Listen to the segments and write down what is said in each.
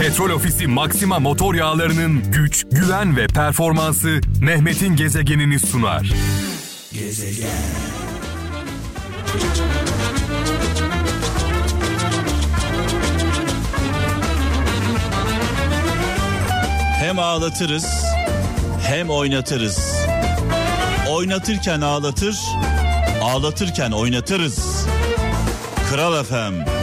Petrol Ofisi Maxima motor yağlarının güç, güven ve performansı Mehmet'in gezegenini sunar. Gezegen. Hem ağlatırız hem oynatırız. Oynatırken ağlatır, ağlatırken oynatırız. Kral efem.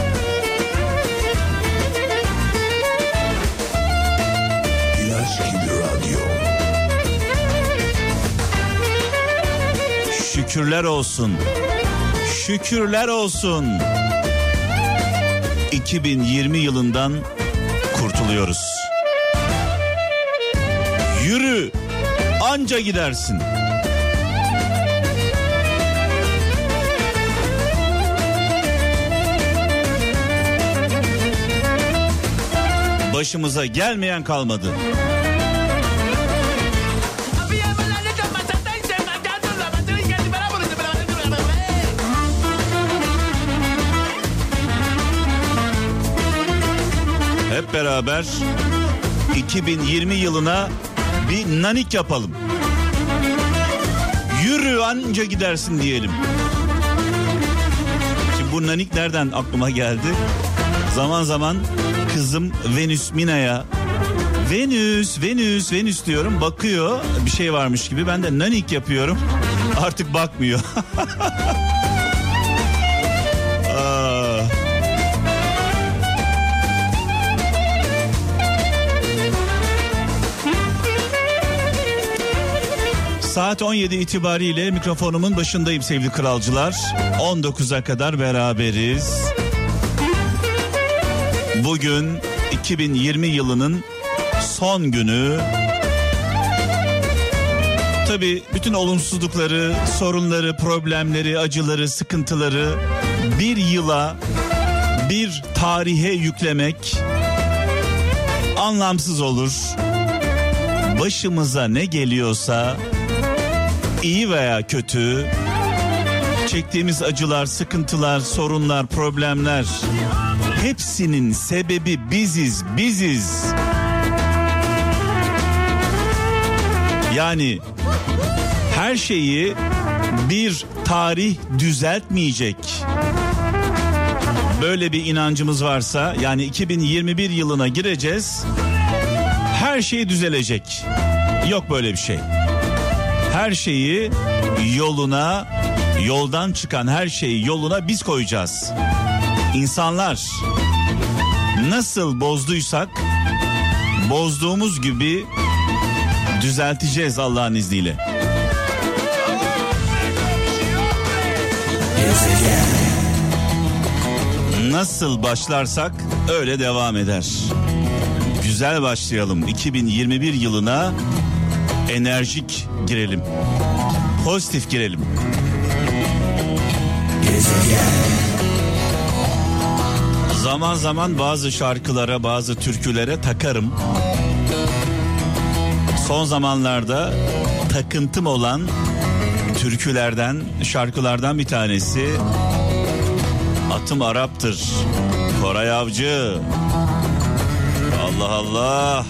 Şükürler olsun. Şükürler olsun. 2020 yılından kurtuluyoruz. Yürü anca gidersin. Başımıza gelmeyen kalmadı. Hep beraber 2020 yılına bir nanik yapalım. Yürü anca gidersin diyelim. Şimdi bu nanik nereden aklıma geldi? Zaman zaman kızım Venüs Mina'ya Venüs, Venüs, Venüs diyorum. Bakıyor bir şey varmış gibi. Ben de nanik yapıyorum. Artık bakmıyor. Saat 17 itibariyle mikrofonumun başındayım sevgili kralcılar. 19'a kadar beraberiz. Bugün 2020 yılının son günü. Tabi bütün olumsuzlukları, sorunları, problemleri, acıları, sıkıntıları bir yıla, bir tarihe yüklemek anlamsız olur. Başımıza ne geliyorsa iyi veya kötü çektiğimiz acılar, sıkıntılar, sorunlar, problemler hepsinin sebebi biziz, biziz. Yani her şeyi bir tarih düzeltmeyecek. Böyle bir inancımız varsa yani 2021 yılına gireceğiz. Her şey düzelecek. Yok böyle bir şey her şeyi yoluna, yoldan çıkan her şeyi yoluna biz koyacağız. İnsanlar nasıl bozduysak bozduğumuz gibi düzelteceğiz Allah'ın izniyle. Nasıl başlarsak öyle devam eder. Güzel başlayalım 2021 yılına enerjik girelim. Pozitif girelim. Zaman zaman bazı şarkılara, bazı türkülere takarım. Son zamanlarda takıntım olan türkülerden, şarkılardan bir tanesi Atım Arap'tır. Koray Avcı. Allah Allah.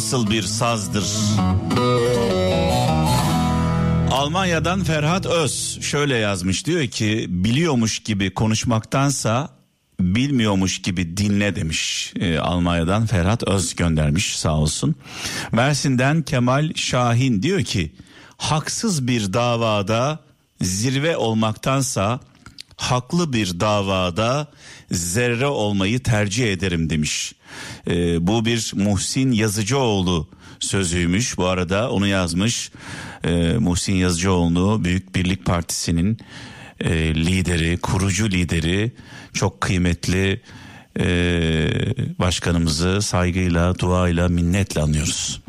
Nasıl bir sazdır? Almanya'dan Ferhat Öz şöyle yazmış diyor ki biliyormuş gibi konuşmaktansa bilmiyormuş gibi dinle demiş. Ee, Almanya'dan Ferhat Öz göndermiş sağ olsun. Mersin'den Kemal Şahin diyor ki haksız bir davada zirve olmaktansa haklı bir davada zerre olmayı tercih ederim demiş. Ee, bu bir Muhsin Yazıcıoğlu sözüymüş. Bu arada onu yazmış. Ee, Muhsin Yazıcıoğlu Büyük Birlik Partisi'nin e, lideri, kurucu lideri, çok kıymetli e, başkanımızı saygıyla, duayla, minnetle anıyoruz.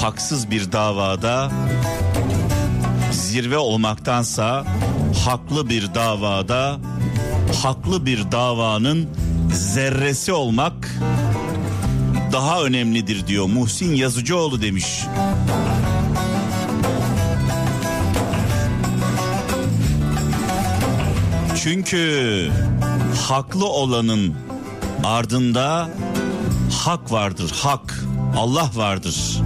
Haksız bir davada zirve olmaktansa haklı bir davada haklı bir davanın zerresi olmak daha önemlidir diyor Muhsin Yazıcıoğlu demiş. Çünkü haklı olanın ardında hak vardır, hak. Allah vardır.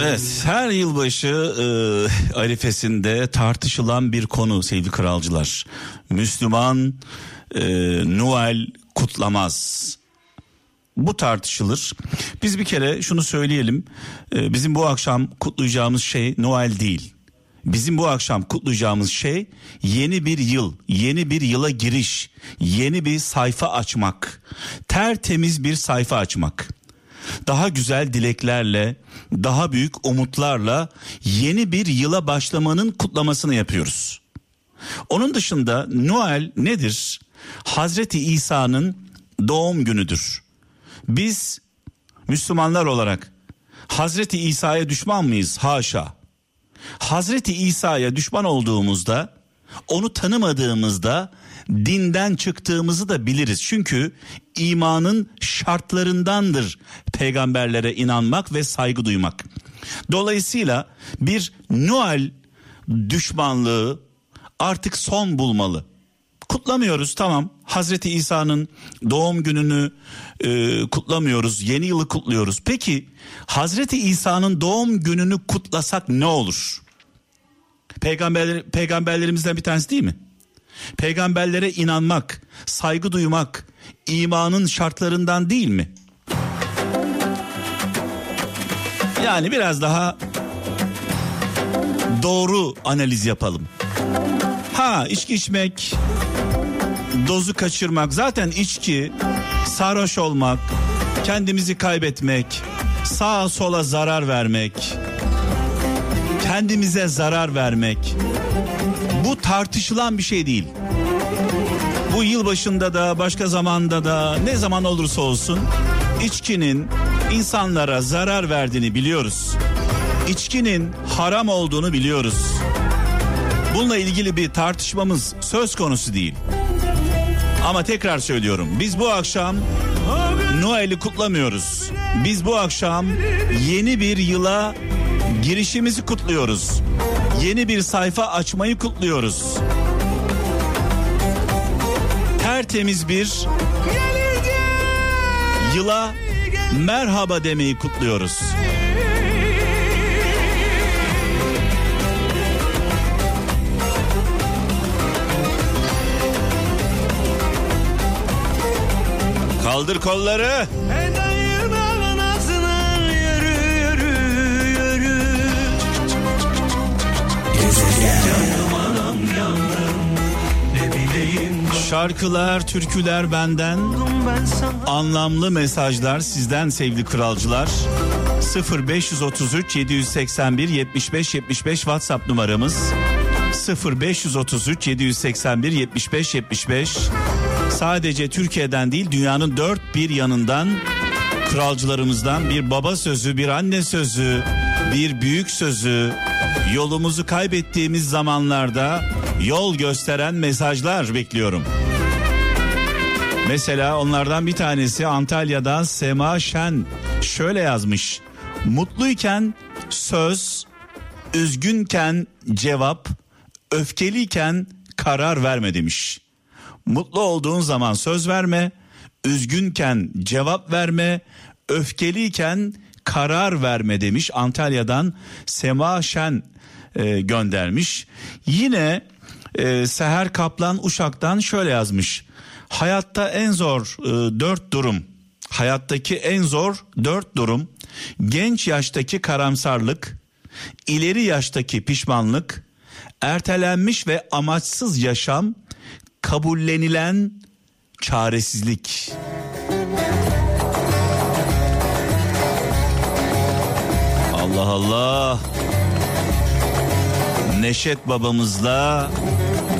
Evet her yılbaşı e, arifesinde tartışılan bir konu sevgili kralcılar. Müslüman e, Noel kutlamaz. Bu tartışılır. Biz bir kere şunu söyleyelim. E, bizim bu akşam kutlayacağımız şey Noel değil. Bizim bu akşam kutlayacağımız şey yeni bir yıl, yeni bir yıla giriş, yeni bir sayfa açmak. Tertemiz bir sayfa açmak. Daha güzel dileklerle, daha büyük umutlarla yeni bir yıla başlamanın kutlamasını yapıyoruz. Onun dışında Noel nedir? Hazreti İsa'nın doğum günüdür. Biz Müslümanlar olarak Hazreti İsa'ya düşman mıyız? Haşa. Hazreti İsa'ya düşman olduğumuzda, onu tanımadığımızda dinden çıktığımızı da biliriz. Çünkü imanın şartlarındandır peygamberlere inanmak ve saygı duymak. Dolayısıyla bir Noel düşmanlığı artık son bulmalı. Kutlamıyoruz tamam. Hazreti İsa'nın doğum gününü e, kutlamıyoruz. Yeni yılı kutluyoruz. Peki Hazreti İsa'nın doğum gününü kutlasak ne olur? Peygamberler, peygamberlerimizden bir tanesi değil mi? Peygamberlere inanmak, saygı duymak imanın şartlarından değil mi? Yani biraz daha doğru analiz yapalım. Ha içki içmek, dozu kaçırmak zaten içki, sarhoş olmak, kendimizi kaybetmek, sağa sola zarar vermek, kendimize zarar vermek bu tartışılan bir şey değil. Bu yıl başında da başka zamanda da ne zaman olursa olsun içkinin insanlara zarar verdiğini biliyoruz. İçkinin haram olduğunu biliyoruz. Bununla ilgili bir tartışmamız söz konusu değil. Ama tekrar söylüyorum biz bu akşam Noel'i kutlamıyoruz. Biz bu akşam yeni bir yıla girişimizi kutluyoruz. Yeni bir sayfa açmayı kutluyoruz. Tertemiz bir yıla merhaba demeyi kutluyoruz. Kaldır kolları. Şarkılar, türküler benden, anlamlı mesajlar sizden sevgili kralcılar. 0533 781 75 75 WhatsApp numaramız 0533 781 75 75 sadece Türkiye'den değil dünyanın dört bir yanından kralcılarımızdan bir baba sözü, bir anne sözü, bir büyük sözü, yolumuzu kaybettiğimiz zamanlarda yol gösteren mesajlar bekliyorum. Mesela onlardan bir tanesi Antalya'dan Sema Şen şöyle yazmış. Mutluyken söz, üzgünken cevap, öfkeliyken karar verme demiş. Mutlu olduğun zaman söz verme, üzgünken cevap verme, öfkeliyken karar verme demiş. Antalya'dan Sema Şen e, göndermiş. Yine e, Seher Kaplan Uşak'tan şöyle yazmış. Hayatta en zor e, dört durum, hayattaki en zor dört durum, genç yaştaki karamsarlık, ileri yaştaki pişmanlık, ertelenmiş ve amaçsız yaşam, kabullenilen çaresizlik. Allah Allah. Neşet babamızla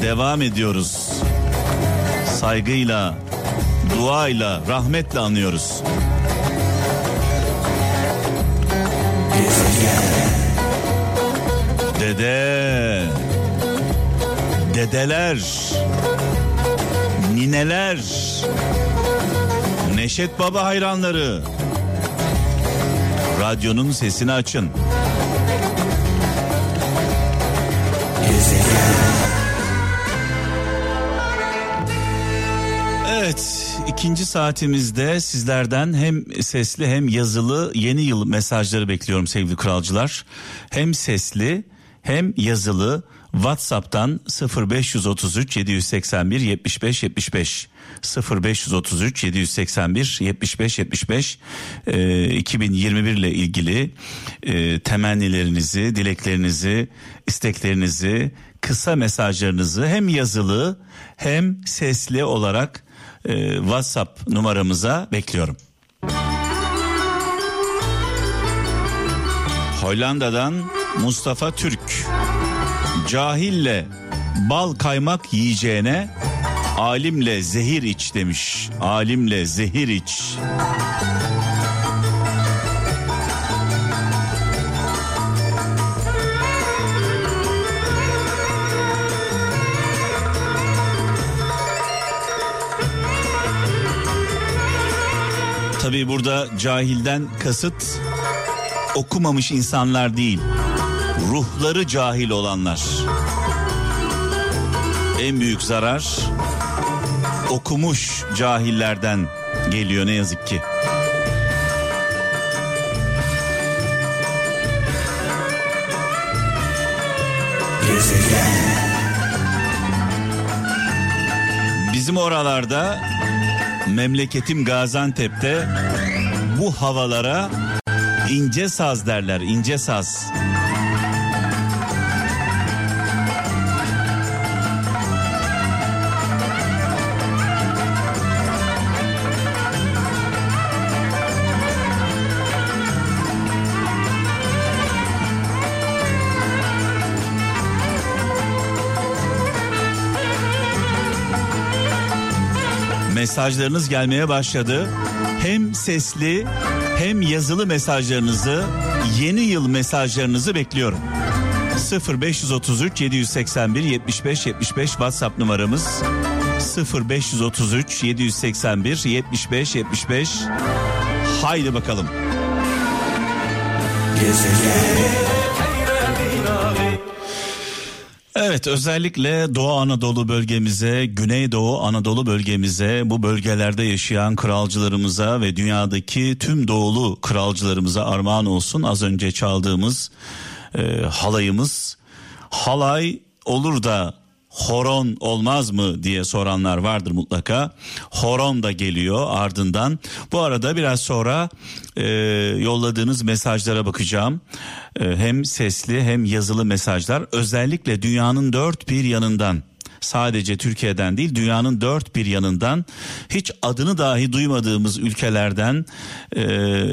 devam ediyoruz. Saygıyla, duayla, rahmetle anıyoruz. Dede, dedeler, nineler, Neşet Baba hayranları. Radyonun sesini açın. Evet, ikinci saatimizde sizlerden hem sesli hem yazılı yeni yıl mesajları bekliyorum sevgili kralcılar. Hem sesli hem yazılı WhatsApp'tan 0533 781 75 75 0533 781 75 75 e, 2021 ile ilgili e, temennilerinizi, dileklerinizi, isteklerinizi, kısa mesajlarınızı hem yazılı hem sesli olarak e, WhatsApp numaramıza bekliyorum. Hollanda'dan Mustafa Türk cahille bal kaymak yiyeceğine alimle zehir iç demiş. Alimle zehir iç. Tabii burada cahilden kasıt okumamış insanlar değil. Ruhları cahil olanlar. En büyük zarar okumuş cahillerden geliyor ne yazık ki. Bizim oralarda memleketim Gaziantep'te bu havalara ince saz derler ince saz. Mesajlarınız gelmeye başladı. Hem sesli hem yazılı mesajlarınızı, yeni yıl mesajlarınızı bekliyorum. 0533 781 75 75 WhatsApp numaramız 0533 781 75 75 Haydi bakalım. Gezegen Evet özellikle Doğu Anadolu bölgemize, Güneydoğu Anadolu bölgemize, bu bölgelerde yaşayan kralcılarımıza ve dünyadaki tüm doğulu kralcılarımıza armağan olsun. Az önce çaldığımız e, halayımız. Halay olur da horon olmaz mı diye soranlar vardır mutlaka. Horon da geliyor ardından. Bu arada biraz sonra e, yolladığınız mesajlara bakacağım. E, hem sesli hem yazılı mesajlar özellikle dünyanın dört bir yanından sadece Türkiye'den değil dünyanın dört bir yanından hiç adını dahi duymadığımız ülkelerden e,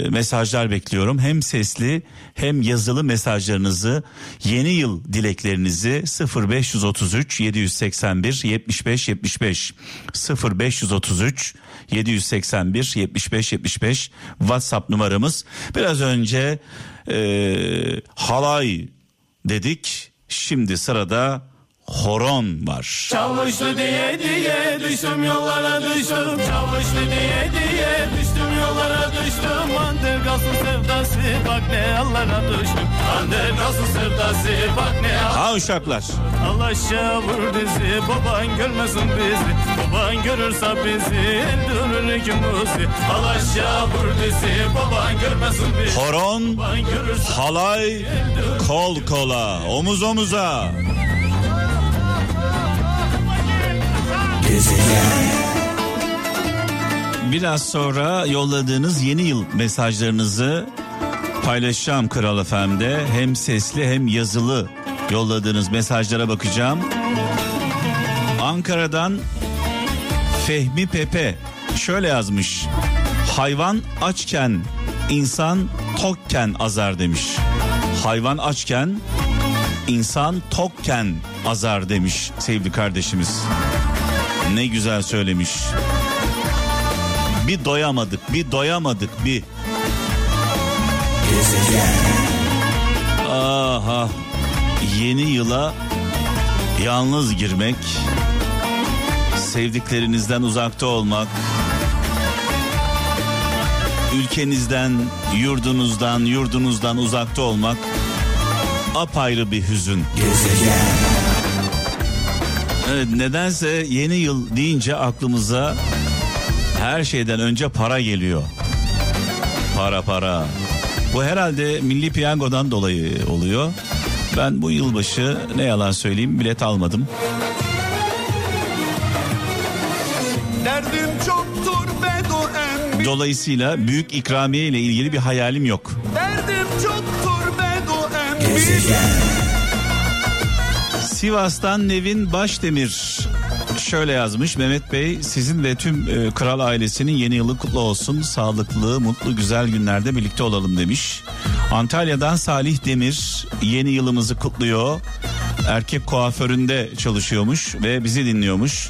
mesajlar bekliyorum. Hem sesli hem yazılı mesajlarınızı yeni yıl dileklerinizi 0533 781 75 75 0533 781 75 75 WhatsApp numaramız. Biraz önce e, halay dedik. Şimdi sırada horon var. Çalıştı diye diye düştüm yollara düştüm. Çalıştı diye diye düştüm yollara düştüm. Andergas'ın sevdası bak ne yollara düştüm. Andergas'ın sevdası bak ne Ha uşaklar. Allah vur dizi baban görmesin bizi. Baban görürse bizi öldürür ikimizi. Allah vur dizi baban görmesin bizi. Horon, halay, kol kola, omuz omuza. Biraz sonra yolladığınız yeni yıl mesajlarınızı paylaşacağım Kral FM'de. Hem sesli hem yazılı yolladığınız mesajlara bakacağım. Ankara'dan Fehmi Pepe şöyle yazmış. Hayvan açken insan tokken azar demiş. Hayvan açken insan tokken azar demiş sevgili kardeşimiz. Ne güzel söylemiş. Bir doyamadık, bir doyamadık, bir. Aha. Yeni yıla yalnız girmek, sevdiklerinizden uzakta olmak, ülkenizden, yurdunuzdan, yurdunuzdan uzakta olmak apayrı bir hüzün. Gezegen. Evet, nedense yeni yıl deyince aklımıza her şeyden önce para geliyor. Para para. Bu herhalde Milli Piyango'dan dolayı oluyor. Ben bu yılbaşı ne yalan söyleyeyim bilet almadım. Derdim çoktur bedo en... Dolayısıyla büyük ikramiye ile ilgili bir hayalim yok. Derdim çoktur bedo en... Sivas'tan Nevin Başdemir şöyle yazmış Mehmet Bey sizin ve tüm e, kral ailesinin yeni yılı kutlu olsun. Sağlıklı, mutlu, güzel günlerde birlikte olalım demiş. Antalya'dan Salih Demir yeni yılımızı kutluyor. Erkek kuaföründe çalışıyormuş ve bizi dinliyormuş.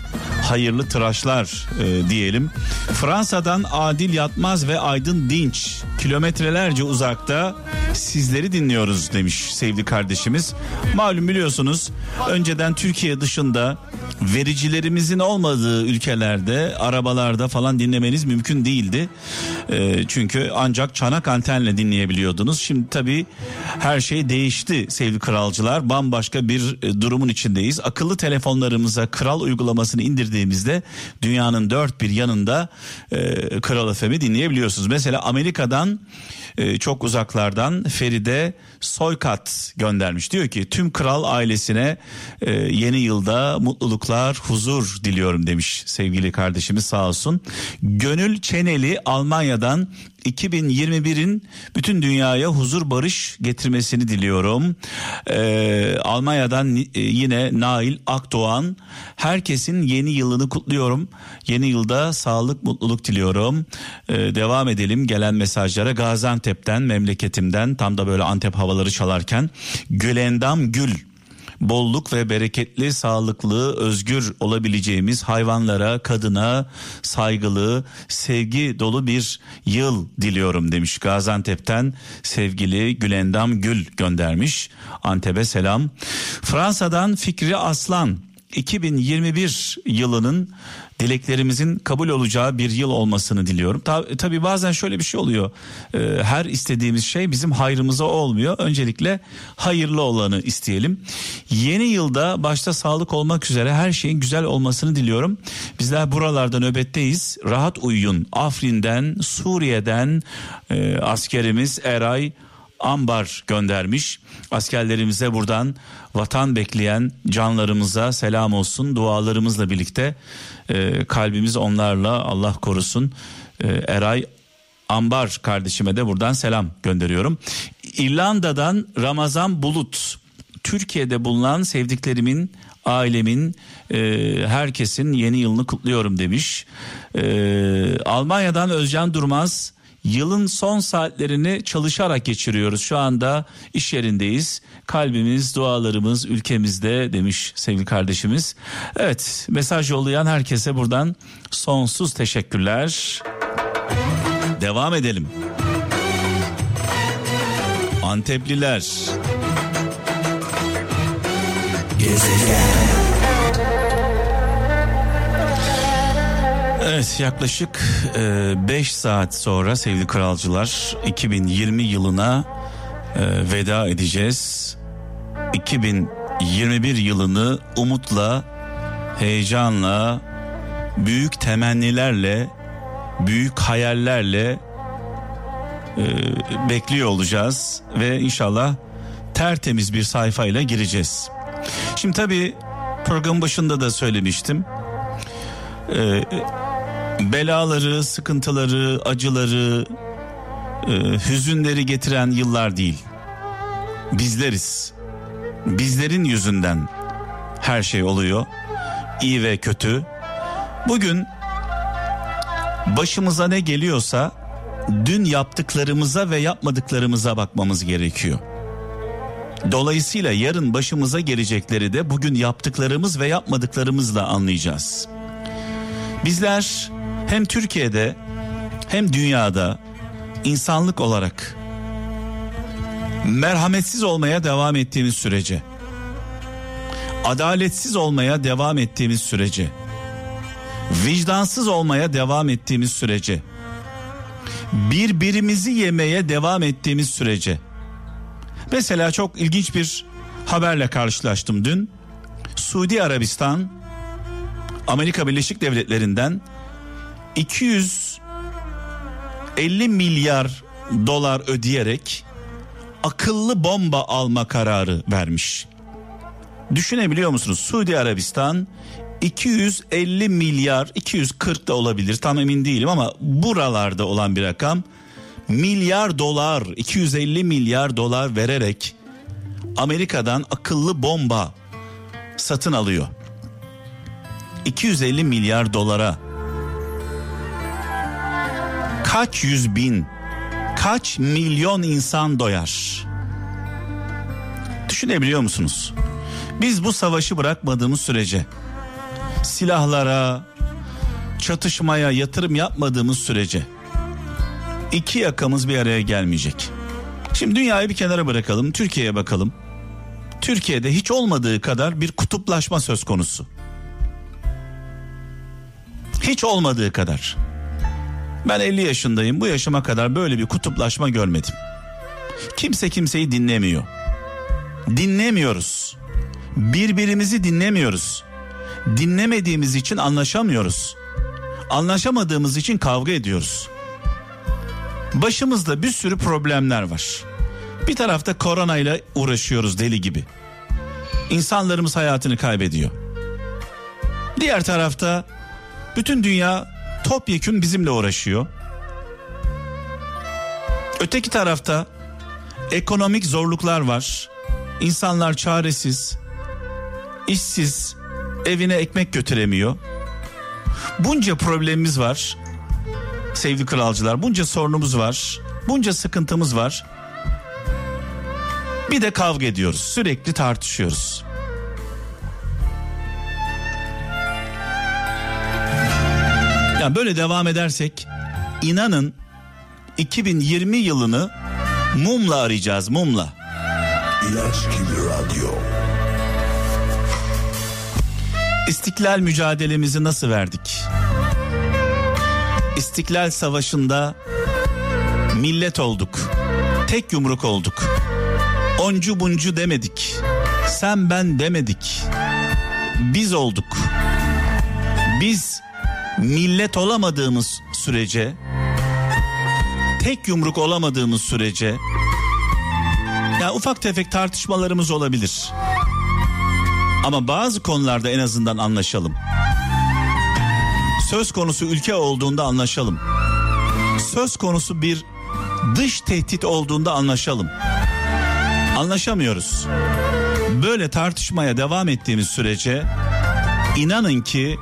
Hayırlı tıraşlar e, diyelim. Fransa'dan Adil Yatmaz ve Aydın Dinç kilometrelerce uzakta sizleri dinliyoruz demiş sevgili kardeşimiz. Malum biliyorsunuz önceden Türkiye dışında vericilerimizin olmadığı ülkelerde arabalarda falan dinlemeniz mümkün değildi. E, çünkü ancak çanak antenle dinleyebiliyordunuz. Şimdi tabii her şey değişti sevgili kralcılar. Bambaşka bir e, durumun içindeyiz. Akıllı telefonlarımıza kral uygulamasını indirdiğimizde dünyanın dört bir yanında e, Kral FM'i dinleyebiliyorsunuz. Mesela Amerika'dan e, çok uzaklardan Feride Soykat göndermiş. Diyor ki tüm kral ailesine e, yeni yılda mutluluklar, huzur diliyorum demiş sevgili kardeşimiz sağ olsun. Gönül Çeneli Almanya'dan 2021'in bütün dünyaya huzur barış getirmesini diliyorum. Ee, Almanya'dan e, yine Nail Akdoğan herkesin yeni yılını kutluyorum. Yeni yılda sağlık mutluluk diliyorum. Ee, devam edelim gelen mesajlara Gaziantep'ten memleketimden tam da böyle Antep havaları çalarken Gülendam Gül bolluk ve bereketli, sağlıklı, özgür olabileceğimiz hayvanlara, kadına saygılı, sevgi dolu bir yıl diliyorum demiş Gaziantep'ten sevgili Gülendam Gül göndermiş. Antep'e selam. Fransa'dan Fikri Aslan 2021 yılının dileklerimizin kabul olacağı bir yıl olmasını diliyorum. Tabi tabii bazen şöyle bir şey oluyor. Ee, her istediğimiz şey bizim hayrımıza olmuyor. Öncelikle hayırlı olanı isteyelim. Yeni yılda başta sağlık olmak üzere her şeyin güzel olmasını diliyorum. Bizler buralarda nöbetteyiz. Rahat uyuyun. Afrin'den, Suriye'den e, askerimiz Eray ambar göndermiş. Askerlerimize buradan vatan bekleyen canlarımıza selam olsun. Dualarımızla birlikte e, kalbimiz onlarla Allah korusun. E, Eray Ambar kardeşime de buradan selam gönderiyorum. İrlanda'dan Ramazan Bulut. Türkiye'de bulunan sevdiklerimin ailemin e, herkesin yeni yılını kutluyorum demiş. E, Almanya'dan Özcan Durmaz Yılın son saatlerini çalışarak geçiriyoruz. Şu anda iş yerindeyiz. Kalbimiz, dualarımız ülkemizde demiş sevgili kardeşimiz. Evet, mesaj yollayan herkese buradan sonsuz teşekkürler. Devam edelim. Antepliler. Gezegen. Evet yaklaşık 5 e, saat sonra sevgili kralcılar 2020 yılına e, veda edeceğiz. 2021 yılını umutla, heyecanla, büyük temennilerle, büyük hayallerle e, bekliyor olacağız ve inşallah tertemiz bir sayfayla gireceğiz. Şimdi tabii program başında da söylemiştim. Ee, belaları, sıkıntıları, acıları, e, hüzünleri getiren yıllar değil. Bizleriz. Bizlerin yüzünden her şey oluyor. İyi ve kötü. Bugün başımıza ne geliyorsa dün yaptıklarımıza ve yapmadıklarımıza bakmamız gerekiyor. Dolayısıyla yarın başımıza gelecekleri de bugün yaptıklarımız ve yapmadıklarımızla anlayacağız. Bizler hem Türkiye'de hem dünyada insanlık olarak merhametsiz olmaya devam ettiğimiz sürece adaletsiz olmaya devam ettiğimiz sürece vicdansız olmaya devam ettiğimiz sürece birbirimizi yemeye devam ettiğimiz sürece. Mesela çok ilginç bir haberle karşılaştım dün. Suudi Arabistan Amerika Birleşik Devletleri'nden 250 milyar dolar ödeyerek akıllı bomba alma kararı vermiş. Düşünebiliyor musunuz? Suudi Arabistan 250 milyar 240 da olabilir tam emin değilim ama buralarda olan bir rakam milyar dolar 250 milyar dolar vererek Amerika'dan akıllı bomba satın alıyor. 250 milyar dolara kaç yüz bin kaç milyon insan doyar? Düşünebiliyor musunuz? Biz bu savaşı bırakmadığımız sürece silahlara, çatışmaya yatırım yapmadığımız sürece iki yakamız bir araya gelmeyecek. Şimdi dünyayı bir kenara bırakalım, Türkiye'ye bakalım. Türkiye'de hiç olmadığı kadar bir kutuplaşma söz konusu. Hiç olmadığı kadar. Ben 50 yaşındayım. Bu yaşıma kadar böyle bir kutuplaşma görmedim. Kimse kimseyi dinlemiyor. Dinlemiyoruz. Birbirimizi dinlemiyoruz. Dinlemediğimiz için anlaşamıyoruz. Anlaşamadığımız için kavga ediyoruz. Başımızda bir sürü problemler var. Bir tarafta koronayla uğraşıyoruz deli gibi. İnsanlarımız hayatını kaybediyor. Diğer tarafta bütün dünya topyekün bizimle uğraşıyor. Öteki tarafta ekonomik zorluklar var. İnsanlar çaresiz, işsiz, evine ekmek götüremiyor. Bunca problemimiz var. Sevgili kralcılar, bunca sorunumuz var. Bunca sıkıntımız var. Bir de kavga ediyoruz. Sürekli tartışıyoruz. Yani böyle devam edersek inanın 2020 yılını mumla arayacağız mumla. İlaç gibi radyo. İstiklal mücadelemizi nasıl verdik? İstiklal Savaşı'nda millet olduk. Tek yumruk olduk. Oncu buncu demedik. Sen ben demedik. Biz olduk. Biz millet olamadığımız sürece tek yumruk olamadığımız sürece ya ufak tefek tartışmalarımız olabilir. Ama bazı konularda en azından anlaşalım. Söz konusu ülke olduğunda anlaşalım. Söz konusu bir dış tehdit olduğunda anlaşalım. Anlaşamıyoruz. Böyle tartışmaya devam ettiğimiz sürece inanın ki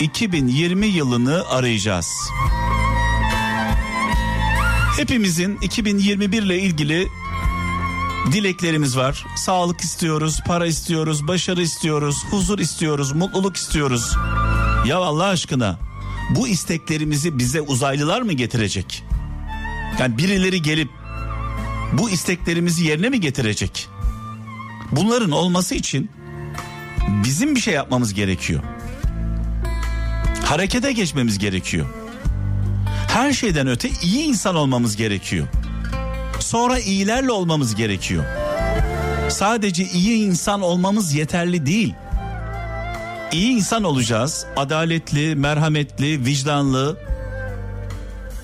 2020 yılını arayacağız. Hepimizin 2021 ile ilgili dileklerimiz var. Sağlık istiyoruz, para istiyoruz, başarı istiyoruz, huzur istiyoruz, mutluluk istiyoruz. Ya Allah aşkına bu isteklerimizi bize uzaylılar mı getirecek? Yani birileri gelip bu isteklerimizi yerine mi getirecek? Bunların olması için bizim bir şey yapmamız gerekiyor. Harekete geçmemiz gerekiyor. Her şeyden öte iyi insan olmamız gerekiyor. Sonra iyilerle olmamız gerekiyor. Sadece iyi insan olmamız yeterli değil. İyi insan olacağız. Adaletli, merhametli, vicdanlı.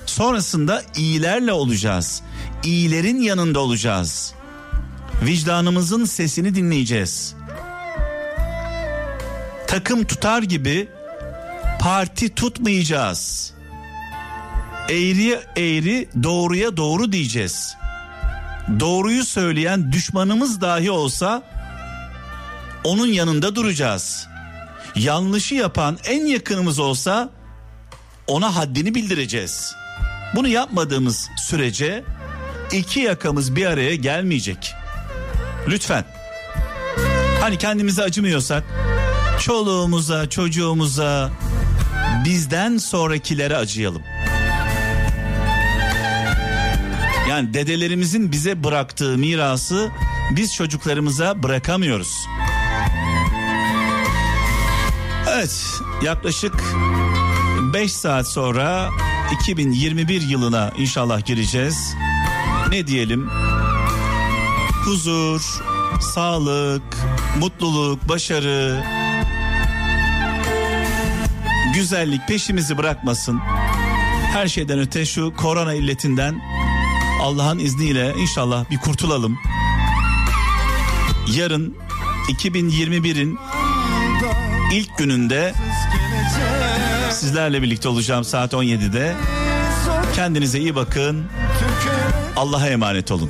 Sonrasında iyilerle olacağız. İyilerin yanında olacağız. Vicdanımızın sesini dinleyeceğiz. Takım tutar gibi parti tutmayacağız. Eğriye eğri, doğruya doğru diyeceğiz. Doğruyu söyleyen düşmanımız dahi olsa onun yanında duracağız. Yanlışı yapan en yakınımız olsa ona haddini bildireceğiz. Bunu yapmadığımız sürece iki yakamız bir araya gelmeyecek. Lütfen. Hani kendimize acımıyorsak çoluğumuza, çocuğumuza, bizden sonrakilere acıyalım. Yani dedelerimizin bize bıraktığı mirası biz çocuklarımıza bırakamıyoruz. Evet, yaklaşık 5 saat sonra 2021 yılına inşallah gireceğiz. Ne diyelim? Huzur, sağlık, mutluluk, başarı, güzellik peşimizi bırakmasın. Her şeyden öte şu korona illetinden Allah'ın izniyle inşallah bir kurtulalım. Yarın 2021'in ilk gününde sizlerle birlikte olacağım saat 17'de. Kendinize iyi bakın. Allah'a emanet olun.